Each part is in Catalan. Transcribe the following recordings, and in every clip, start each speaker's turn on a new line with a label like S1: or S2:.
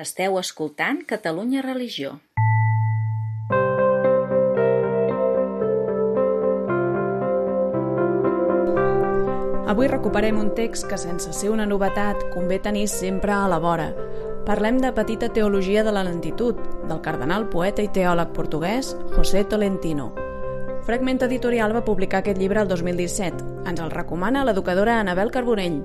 S1: Esteu escoltant Catalunya Religió.
S2: Avui recuperem un text que, sense ser una novetat, convé tenir sempre a la vora. Parlem de Petita Teologia de la Lentitud, del cardenal poeta i teòleg portuguès José Tolentino. Fragment Editorial va publicar aquest llibre el 2017. Ens el recomana l'educadora Anabel Carbonell.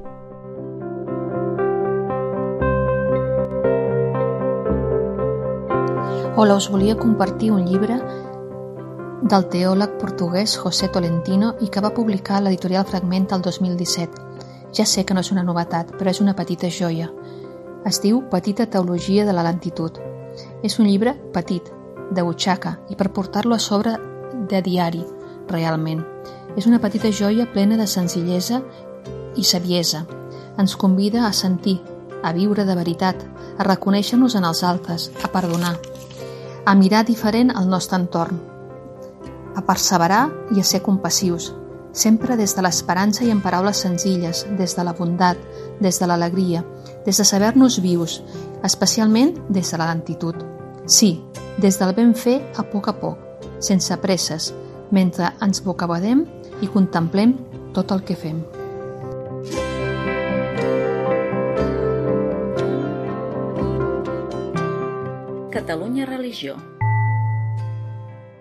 S3: Hola, us volia compartir un llibre del teòleg portuguès José Tolentino i que va publicar l'editorial Fragment el 2017. Ja sé que no és una novetat, però és una petita joia. Es diu Petita teologia de la lentitud. És un llibre petit, de butxaca, i per portar-lo a sobre de diari, realment. És una petita joia plena de senzillesa i saviesa. Ens convida a sentir, a viure de veritat, a reconèixer-nos en els altres, a perdonar, a mirar diferent el nostre entorn, a perseverar i a ser compassius, sempre des de l'esperança i en paraules senzilles, des de la bondat, des de l'alegria, des de saber-nos vius, especialment des de la lentitud. Sí, des del ben fer a poc a poc, sense presses, mentre ens bocabadem i contemplem tot el que fem.
S1: Catalunya Religió.